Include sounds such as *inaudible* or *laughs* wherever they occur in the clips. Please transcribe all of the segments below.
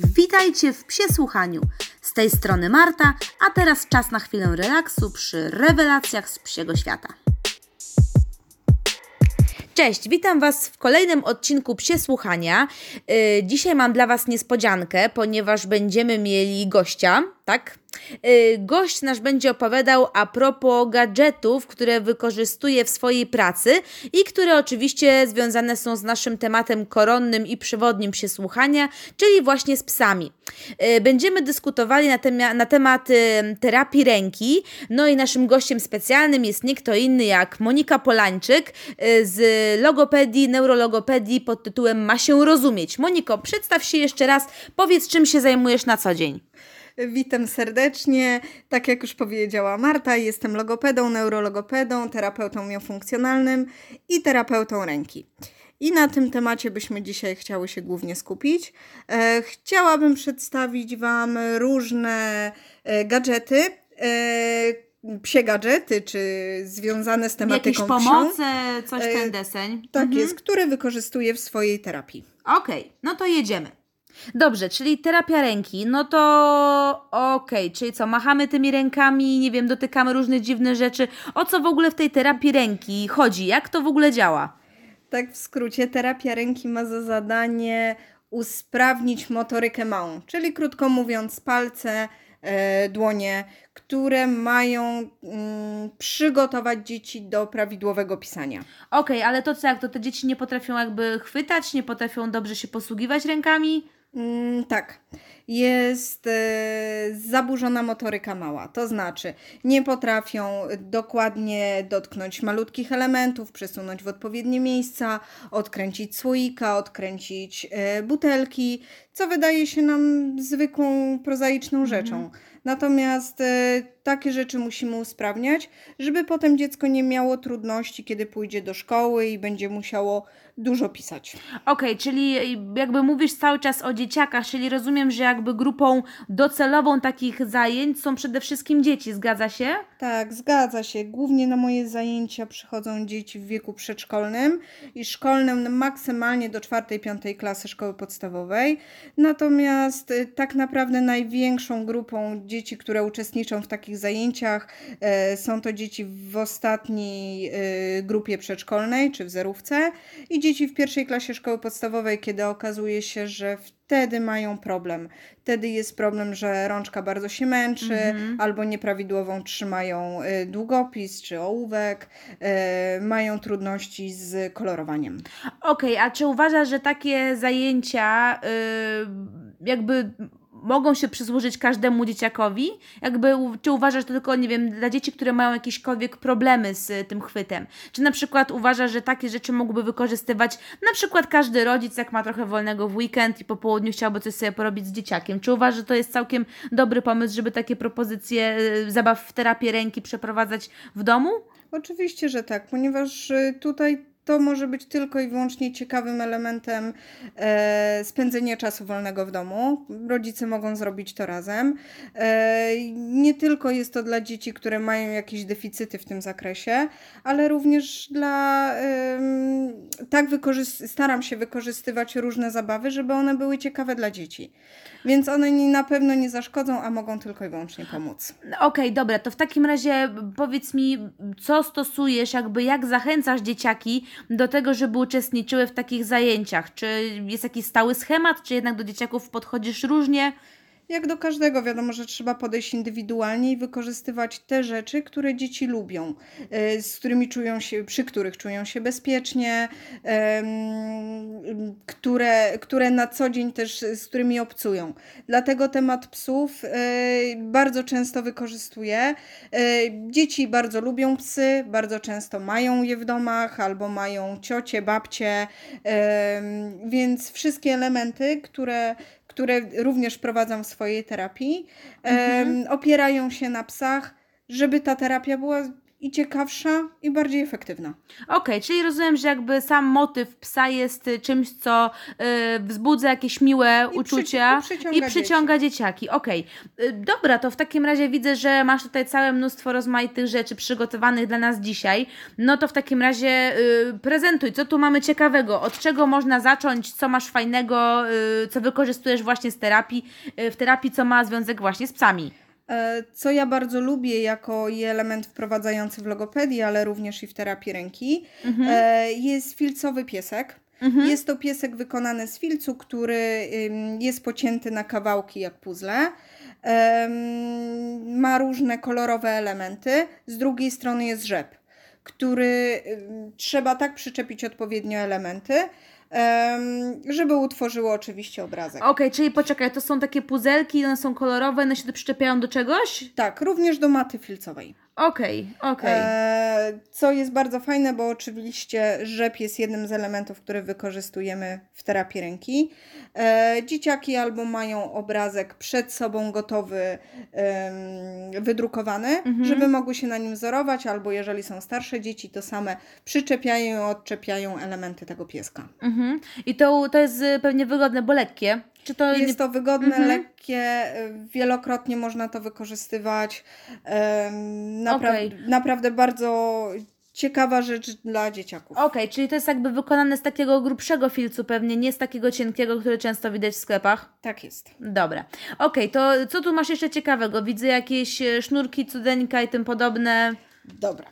Witajcie w Psie Słuchaniu. Z tej strony Marta, a teraz czas na chwilę relaksu przy rewelacjach z psiego świata. Cześć, witam Was w kolejnym odcinku Psie Słuchania. Yy, dzisiaj mam dla Was niespodziankę, ponieważ będziemy mieli gościa, tak? Y, gość nasz będzie opowiadał a propos gadżetów, które wykorzystuje w swojej pracy i które oczywiście związane są z naszym tematem koronnym i przewodnim się słuchania, czyli właśnie z psami. Y, będziemy dyskutowali na, na temat y, terapii ręki, no i naszym gościem specjalnym jest nie kto inny jak Monika Polańczyk z logopedii, neurologopedii pod tytułem Ma się rozumieć. Moniko, przedstaw się jeszcze raz, powiedz czym się zajmujesz na co dzień. Witam serdecznie. Tak jak już powiedziała Marta, jestem logopedą, neurologopedą, terapeutą miofunkcjonalnym i terapeutą ręki. I na tym temacie byśmy dzisiaj chciały się głównie skupić. E, chciałabym przedstawić Wam różne e, gadżety, e, psie gadżety, czy związane z tematyką Jakieś pomoce, coś ten deseń. Tak mhm. jest, które wykorzystuję w swojej terapii. Okej, okay, no to jedziemy. Dobrze, czyli terapia ręki, no to okej, okay. czyli co, machamy tymi rękami, nie wiem, dotykamy różnych dziwnych rzeczy. O co w ogóle w tej terapii ręki chodzi? Jak to w ogóle działa? Tak w skrócie, terapia ręki ma za zadanie usprawnić motorykę małą, czyli krótko mówiąc palce, e, dłonie, które mają mm, przygotować dzieci do prawidłowego pisania. Okej, okay, ale to co, jak to te dzieci nie potrafią jakby chwytać, nie potrafią dobrze się posługiwać rękami? Mm, tak. Jest e, zaburzona motoryka mała, to znaczy nie potrafią dokładnie dotknąć malutkich elementów, przesunąć w odpowiednie miejsca, odkręcić słoika, odkręcić e, butelki, co wydaje się nam zwykłą, prozaiczną mhm. rzeczą. Natomiast e, takie rzeczy musimy usprawniać, żeby potem dziecko nie miało trudności, kiedy pójdzie do szkoły i będzie musiało dużo pisać. Okej, okay, czyli jakby mówisz cały czas o dzieciakach, czyli rozumiem, że jakby grupą docelową takich zajęć są przede wszystkim dzieci, zgadza się? Tak, zgadza się. Głównie na moje zajęcia przychodzą dzieci w wieku przedszkolnym i szkolnym maksymalnie do czwartej, piątej klasy szkoły podstawowej. Natomiast y, tak naprawdę największą grupą dzieci, które uczestniczą w takich zajęciach e, są to dzieci w ostatniej e, grupie przedszkolnej czy w zerówce i dzieci w pierwszej klasie szkoły podstawowej, kiedy okazuje się, że wtedy mają problem. Wtedy jest problem, że rączka bardzo się męczy, mhm. albo nieprawidłową trzymają e, długopis czy ołówek, mają trudności z kolorowaniem. Okej, okay, a czy uważasz, że takie zajęcia yy, jakby mogą się przysłużyć każdemu dzieciakowi? Jakby, czy uważasz to tylko, nie wiem, dla dzieci, które mają jakiekolwiek problemy z tym chwytem? Czy na przykład uważasz, że takie rzeczy mógłby wykorzystywać na przykład każdy rodzic, jak ma trochę wolnego w weekend i po południu chciałby coś sobie porobić z dzieciakiem? Czy uważasz, że to jest całkiem dobry pomysł, żeby takie propozycje e, zabaw w terapię ręki przeprowadzać w domu? Oczywiście, że tak, ponieważ e, tutaj to może być tylko i wyłącznie ciekawym elementem e, spędzenia czasu wolnego w domu. Rodzice mogą zrobić to razem. E, nie tylko jest to dla dzieci, które mają jakieś deficyty w tym zakresie, ale również dla. E, tak staram się wykorzystywać różne zabawy, żeby one były ciekawe dla dzieci. Więc one na pewno nie zaszkodzą, a mogą tylko i wyłącznie pomóc. Okej, okay, dobra, to w takim razie powiedz mi, co stosujesz, jakby jak zachęcasz dzieciaki do tego, żeby uczestniczyły w takich zajęciach? Czy jest jakiś stały schemat, czy jednak do dzieciaków podchodzisz różnie? Jak do każdego, wiadomo, że trzeba podejść indywidualnie i wykorzystywać te rzeczy, które dzieci lubią, e, z którymi czują się, przy których czują się bezpiecznie, które, które na co dzień też z którymi obcują. Dlatego temat psów e, bardzo często wykorzystuję. E, dzieci bardzo lubią psy, bardzo często mają je w domach albo mają ciocie, babcie, więc wszystkie elementy, które które również prowadzą w swojej terapii, mhm. opierają się na psach, żeby ta terapia była i ciekawsza i bardziej efektywna. Okej, czyli rozumiem, że jakby sam motyw psa jest y, czymś, co y, wzbudza jakieś miłe I uczucia przyci- i przyciąga i przyciąga dzieciaki. Okej, Y, dobra, to w takim razie widzę, że masz tutaj całe mnóstwo rozmaitych rzeczy przygotowanych dla nas dzisiaj. No to w takim razie y, prezentuj, co tu mamy ciekawego, od czego można zacząć, co masz fajnego, co wykorzystujesz właśnie z terapii, w terapii, co ma związek właśnie z psami. Co ja bardzo lubię jako i element wprowadzający w logopedii, ale również i w terapii ręki, e, jest filcowy piesek. Jest to piesek wykonany z filcu, który jest pocięty na kawałki jak puzzle. Ma różne kolorowe elementy. Z drugiej strony jest rzep, który trzeba tak przyczepić odpowiednio elementy, em, żeby utworzyło oczywiście obrazek. Okej, czyli poczekaj, to są takie puzelki, one są kolorowe, one się przyczepiają do czegoś? Tak, również do maty filcowej. Okej, okej. E, co jest bardzo fajne, bo oczywiście rzep jest jednym z elementów, które wykorzystujemy w terapii ręki. E, dzieciaki albo mają obrazek przed sobą gotowy, em, wydrukowany, żeby mogły się na nim wzorować, albo jeżeli są starsze dzieci, to same przyczepiają i odczepiają elementy tego pieska. Mhm. I to, to jest y, pewnie wygodne, bo lekkie. Czy to nie... Jest to wygodne, Mhm. lekkie, y, wielokrotnie można to wykorzystywać. Napra- Okej. Naprawdę bardzo ciekawa rzecz dla dzieciaków. Okej, czyli to jest jakby wykonane z takiego grubszego filcu pewnie, nie z takiego cienkiego, który często widać w sklepach. Tak jest. Dobra. Okej, to co tu masz jeszcze ciekawego? Widzę jakieś e, sznurki, cudeńka i tym podobne. Dobra.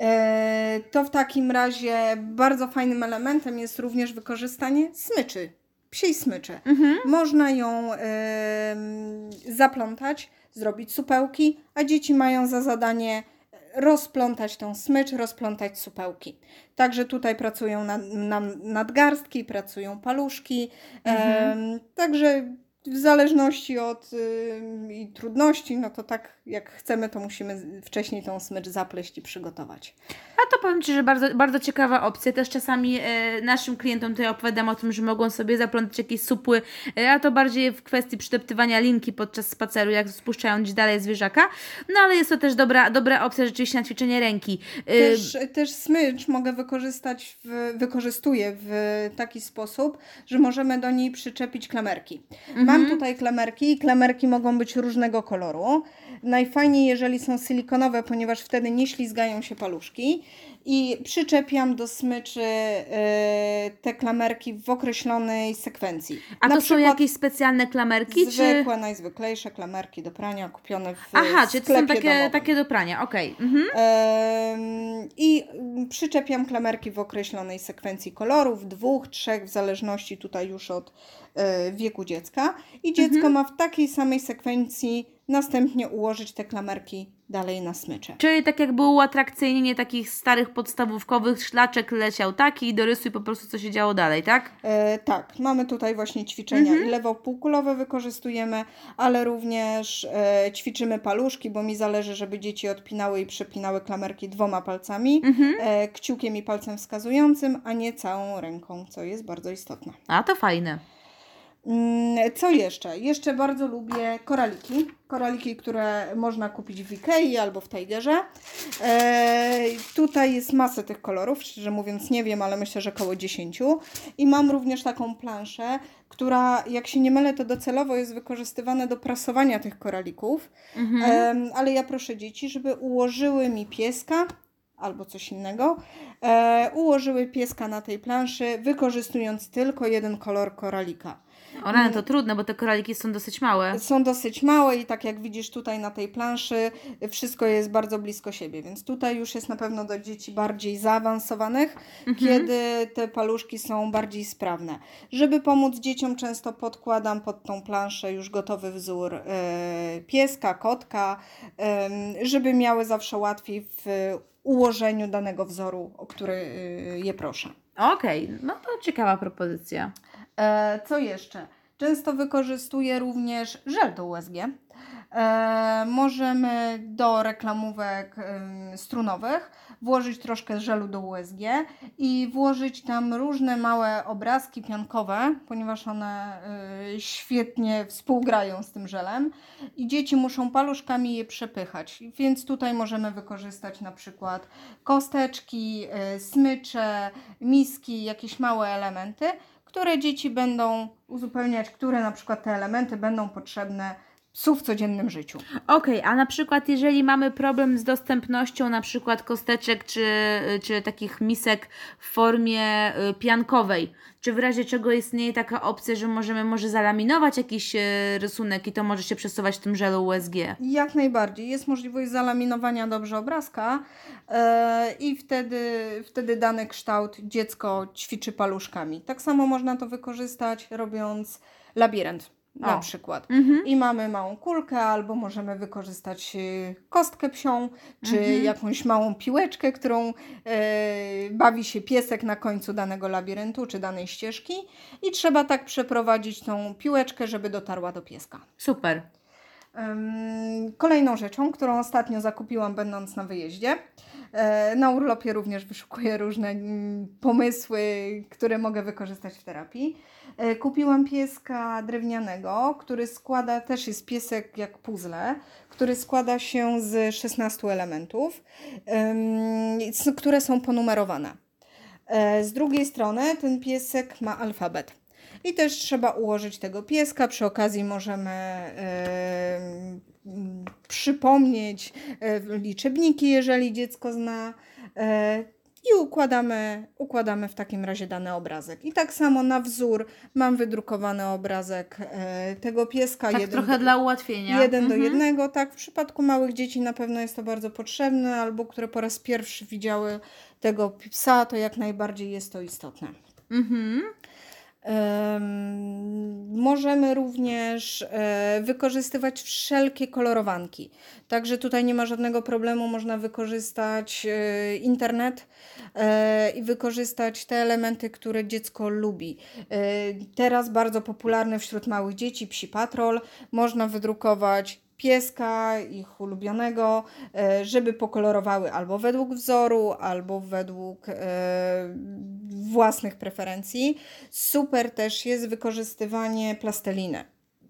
E, to w takim razie bardzo fajnym elementem jest również wykorzystanie smyczy, psiej smyczy. Można ją em, zaplątać, zrobić supełki, a dzieci mają za zadanie rozplątać tą smycz, rozplątać supełki. Także tutaj pracują na, na, nadgarstki, pracują paluszki. Em, także w zależności od i trudności, no to tak jak chcemy, to musimy wcześniej tą smycz zapleść i przygotować. A to powiem Ci, że bardzo, bardzo ciekawa opcja. Też czasami e, naszym klientom tutaj opowiadam o tym, że mogą sobie zaplątać jakieś supły, e, a to bardziej w kwestii przydeptywania linki podczas spaceru, jak spuszczają gdzieś dalej zwierzaka. No ale jest to też dobra, dobra opcja rzeczywiście na ćwiczenie ręki. E, Też, też smycz mogę wykorzystać, w, wykorzystuję w taki sposób, że możemy do niej przyczepić klamerki. Mam tutaj klamerki i klamerki mogą być różnego koloru. Najfajniej, jeżeli są silikonowe, ponieważ wtedy nie ślizgają się paluszki. I przyczepiam do smyczy e, te klamerki w określonej sekwencji. a Na to są jakieś specjalne klamerki? Czy... zwykłe, najzwyklejsze klamerki do prania kupione w Aha, czyli to są takie, domowym. takie do prania, okej. Mhm. Em, I mm, przyczepiam klamerki w określonej sekwencji kolorów, dwóch, trzech, w zależności tutaj już od e, wieku dziecka. I dziecko Mhm. ma w takiej samej sekwencji następnie ułożyć te klamerki dalej na smycze. Czyli tak jakby uatrakcyjnienie takich starych podstawówkowych szlaczek leciał taki i dorysuj po prostu co się działo dalej, tak? E, tak, mamy tutaj właśnie ćwiczenia Mhm. i lewo-półkulowe wykorzystujemy, ale również e, ćwiczymy paluszki, bo mi zależy, żeby dzieci odpinały i przepinały klamerki dwoma palcami, Mhm. e, kciukiem i palcem wskazującym, a nie całą ręką, co jest bardzo istotne. A to fajne. Mm, Co jeszcze? Jeszcze bardzo lubię koraliki. Koraliki, które można kupić w Ikei albo w Tigerze. E, tutaj jest masę tych kolorów, szczerze mówiąc nie wiem, ale myślę, że około 10. I mam również taką planszę, która, jak się nie mylę, to docelowo jest wykorzystywana do prasowania tych koralików. Em, ale ja proszę dzieci, żeby ułożyły mi pieska albo coś innego, e, ułożyły pieska na tej planszy, wykorzystując tylko jeden kolor koralika. O rany, to trudne, bo te koraliki są dosyć małe. Są dosyć małe i tak jak widzisz tutaj na tej planszy, wszystko jest bardzo blisko siebie, więc tutaj już jest na pewno do dzieci bardziej zaawansowanych, kiedy te paluszki są bardziej sprawne. Żeby pomóc dzieciom, często podkładam pod tą planszę już gotowy wzór e, pieska, kotka, żeby miały zawsze łatwiej w ułożeniu danego wzoru, o który e, je proszę. Okej, no to ciekawa propozycja. E, co jeszcze? Często wykorzystuję również żel do USG. E, możemy do reklamówek ym, strunowych włożyć troszkę żelu do USG i włożyć tam różne małe obrazki piankowe, ponieważ one y, świetnie współgrają z tym żelem i dzieci muszą paluszkami je przepychać. Więc tutaj możemy wykorzystać na przykład kosteczki, y, smycze, miski, jakieś małe elementy, które dzieci będą uzupełniać, które na przykład te elementy będą potrzebne psu w codziennym życiu. Okej, a na przykład jeżeli mamy problem z dostępnością na przykład kosteczek czy, czy takich misek w formie y, piankowej, czy w razie czego istnieje taka opcja, że możemy może zalaminować jakiś y, rysunek i to może się przesuwać w tym żelu USG? Jak najbardziej. Jest możliwość zalaminowania dobrze obrazka e, i wtedy, wtedy dany kształt dziecko ćwiczy paluszkami. Tak samo można to wykorzystać robiąc labirynt na O. przykład. Mhm. I mamy małą kulkę, albo możemy wykorzystać y, kostkę psią, czy Mhm. jakąś małą piłeczkę, którą e, bawi się piesek na końcu danego labiryntu, czy danej ścieżki. I trzeba tak przeprowadzić tą piłeczkę, żeby dotarła do pieska. Super. Kolejną rzeczą, którą ostatnio zakupiłam będąc na wyjeździe, e, na urlopie również wyszukuję różne mm, pomysły, które mogę wykorzystać w terapii. E, Kupiłam pieska drewnianego, który składa, też jest piesek jak puzzle, który składa się z 16 elementów, które są ponumerowane. E, Z drugiej strony ten piesek ma alfabet. I też trzeba ułożyć tego pieska. Przy okazji możemy em, m, przypomnieć e, liczebniki, jeżeli dziecko zna. e, I układamy, układamy w takim razie dany obrazek. I tak samo na wzór mam wydrukowany obrazek e, tego pieska. Tak jeden trochę do- dla ułatwienia. Jeden do Mhm. jednego, tak. W przypadku małych dzieci na pewno jest to bardzo potrzebne, albo które po raz pierwszy widziały tego psa, to jak najbardziej jest to istotne. Mhm. Em, możemy również e, wykorzystywać wszelkie kolorowanki. Także tutaj nie ma żadnego problemu, można wykorzystać e, internet e, i wykorzystać te elementy, które dziecko lubi. Teraz bardzo popularny wśród małych dzieci psi patrol. Można wydrukować pieska, ich ulubionego, e, żeby pokolorowały albo według wzoru, albo według e, własnych preferencji. Super też jest wykorzystywanie plasteliny.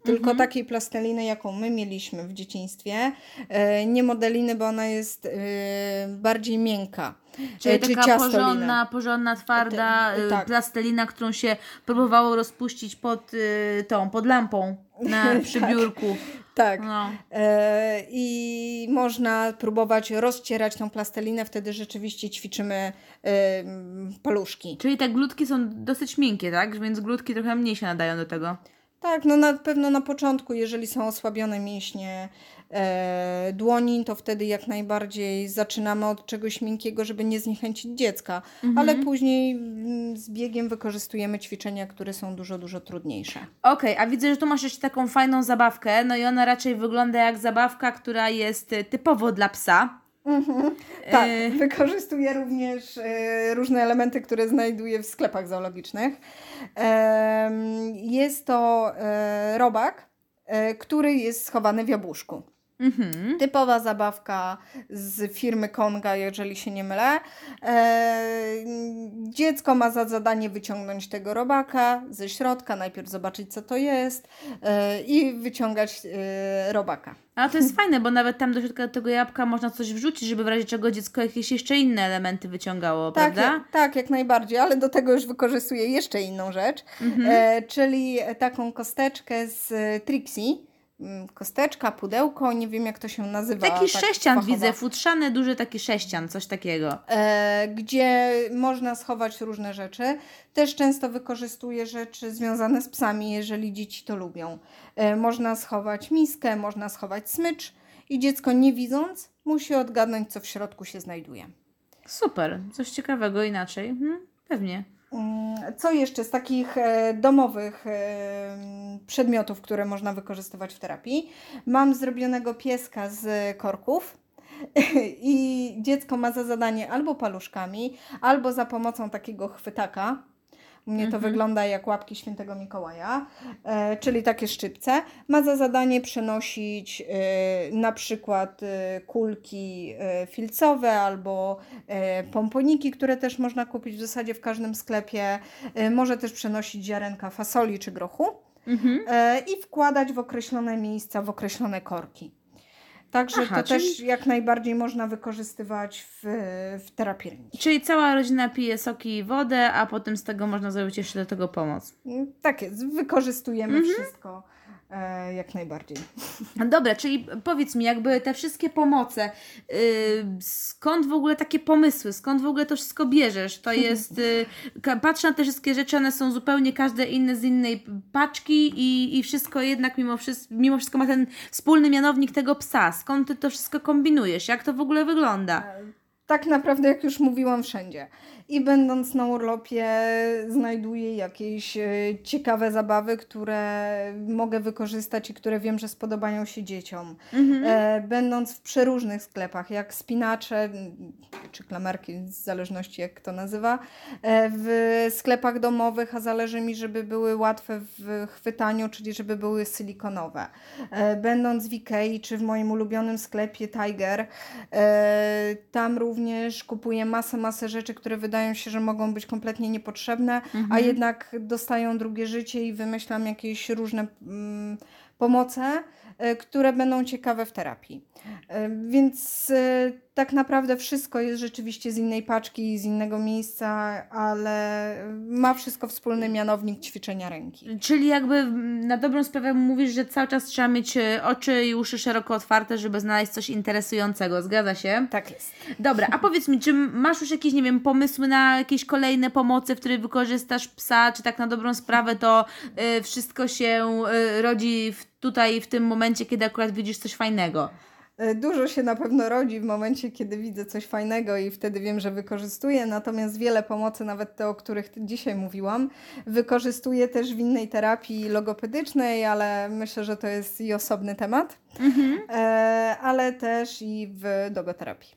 Tylko Mhm. takiej plasteliny, jaką my mieliśmy w dzieciństwie. E, nie modeliny, bo ona jest bardziej miękka. Czyli E, czy taka ciastolina. porządna, porządna, twarda Te- tak. plastelina, którą się próbowało rozpuścić pod tą, pod lampą na, *laughs* przy Tak. biurku. Tak. No. E, I można próbować rozcierać tą plastelinę, wtedy rzeczywiście ćwiczymy e, paluszki. Czyli te glutki są dosyć miękkie, tak? Więc glutki trochę mniej się nadają do tego. Tak, no na pewno na początku, jeżeli są osłabione mięśnie dłoni, to wtedy jak najbardziej zaczynamy od czegoś miękkiego, żeby nie zniechęcić dziecka, Mhm. ale później mm, z biegiem wykorzystujemy ćwiczenia, które są dużo, dużo trudniejsze. Okej, a widzę, że tu masz jeszcze taką fajną zabawkę, no i ona raczej wygląda jak zabawka, która jest y, typowo dla psa. Tak, E, wykorzystuję również e, różne elementy, które znajduję w sklepach zoologicznych. Jest to e, robak, e, który jest schowany w jabłuszku. Mhm. Typowa zabawka z firmy Konga, jeżeli się nie mylę. E, dziecko ma za zadanie wyciągnąć tego robaka ze środka, najpierw zobaczyć co to jest e, i wyciągać e, robaka. A to jest fajne, bo nawet tam do środka tego jabłka można coś wrzucić, żeby w razie czego dziecko jakieś jeszcze inne elementy wyciągało, Tak, prawda? jak, tak, jak najbardziej, ale do tego już wykorzystuję jeszcze inną rzecz, Mhm. czyli taką kosteczkę z Trixie. Mm, Kosteczka, pudełko, nie wiem jak to się nazywa. Taki tak sześcian fachowo. widzę, futrzany, duży taki sześcian, coś takiego. e, gdzie można schować różne rzeczy. Też często wykorzystuję rzeczy związane z psami, jeżeli dzieci to lubią. E, można schować miskę, można schować smycz i dziecko nie widząc musi odgadnąć, co w środku się znajduje. Super, coś ciekawego inaczej. Mhm, pewnie. Mm, Co jeszcze z takich e, domowych e, przedmiotów, które można wykorzystywać w terapii? Mam zrobionego pieska z korków. *laughs* I dziecko ma za zadanie albo paluszkami, albo za pomocą takiego chwytaka U mnie to Mhm. wygląda jak łapki świętego Mikołaja, e, czyli takie szczypce. Ma za zadanie przenosić e, na przykład e, kulki e, filcowe albo e, pomponiki, które też można kupić w zasadzie w każdym sklepie. E, może też przenosić ziarenka fasoli czy grochu Mhm. i wkładać w określone miejsca, w określone korki. Także Aha, to czyli- też jak najbardziej można wykorzystywać w, w terapii. Czyli cała rodzina pije soki i wodę, a potem z tego można zrobić jeszcze do tego pomoc. Mm, Tak jest, wykorzystujemy Mhm. wszystko jak najbardziej. *laughs* Dobra, czyli powiedz mi, jakby te wszystkie pomoce, yy, skąd w ogóle takie pomysły, skąd w ogóle to wszystko bierzesz? To *laughs* jest, yy, patrzę na te wszystkie rzeczy, one są zupełnie każde inne z innej paczki i, i wszystko jednak mimo mimo wszystko ma ten wspólny mianownik tego psa. Skąd ty to wszystko kombinujesz? Jak to w ogóle wygląda? Tak naprawdę, jak już mówiłam, wszędzie. I będąc na urlopie, znajduję jakieś e, ciekawe zabawy, które mogę wykorzystać i które wiem, że spodobają się dzieciom. Mhm. E, będąc w przeróżnych sklepach, jak spinacze czy klamerki, w zależności jak kto nazywa, e, w sklepach domowych, a zależy mi, żeby były łatwe w chwytaniu, czyli żeby były silikonowe. Będąc w Ikei czy w moim ulubionym sklepie Tiger, tam również kupuję masę, masę rzeczy, które wydają się, że mogą być kompletnie niepotrzebne, a Mhm. jednak dostają drugie życie i wymyślam jakieś różne mm, pomoce, e, które będą ciekawe w terapii. E, Więc e, tak naprawdę wszystko jest rzeczywiście z innej paczki, z innego miejsca, ale ma wszystko wspólny mianownik ćwiczenia ręki. Czyli jakby na dobrą sprawę mówisz, że cały czas trzeba mieć e, oczy i uszy szeroko otwarte, żeby znaleźć coś interesującego. Zgadza się? Tak jest. Dobra, a powiedz mi, czy masz już jakieś, nie wiem, pomysły na jakieś kolejne pomocy, w których wykorzystasz psa, czy tak na dobrą sprawę to y, wszystko się y, rodzi w, tutaj w tym momencie, kiedy akurat widzisz coś fajnego? E, Dużo się na pewno rodzi w momencie, kiedy widzę coś fajnego i wtedy wiem, że wykorzystuję, natomiast wiele pomocy, nawet te, o których dzisiaj mówiłam, wykorzystuję też w innej terapii logopedycznej, ale myślę, że to jest i osobny temat, e, ale też i w dogoterapii.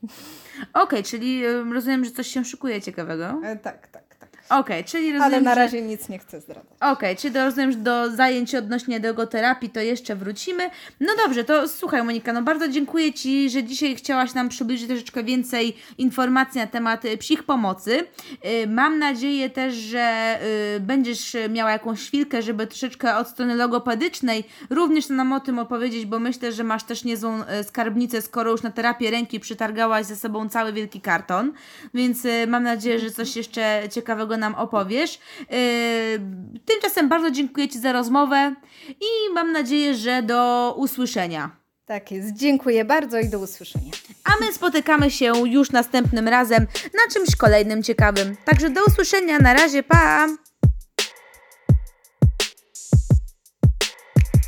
Okej, czyli y, rozumiem, że coś się szykuje ciekawego. E, tak, tak, Okej, czyli rozumiem, Ale na że... razie nic nie chcę zdradzać. Okej, czyli to rozumiem, że do zajęć odnośnie dogoterapii to jeszcze wrócimy. No dobrze, to słuchaj Monika, no bardzo dziękuję Ci, że dzisiaj chciałaś nam przybliżyć troszeczkę więcej informacji na temat y, psich pomocy. Y, Mam nadzieję też, że y, będziesz miała jakąś chwilkę, żeby troszeczkę od strony logopedycznej również nam o tym opowiedzieć, bo myślę, że masz też niezłą skarbnicę, skoro już na terapię ręki przytargałaś ze sobą cały wielki karton, więc mam nadzieję, że coś jeszcze ciekawego nam opowiesz. Yy, Tymczasem bardzo dziękuję Ci za rozmowę i mam nadzieję, że do usłyszenia. Tak jest. Dziękuję bardzo i do usłyszenia. A my spotykamy się już następnym razem na czymś kolejnym ciekawym. Także do usłyszenia, na razie, pa!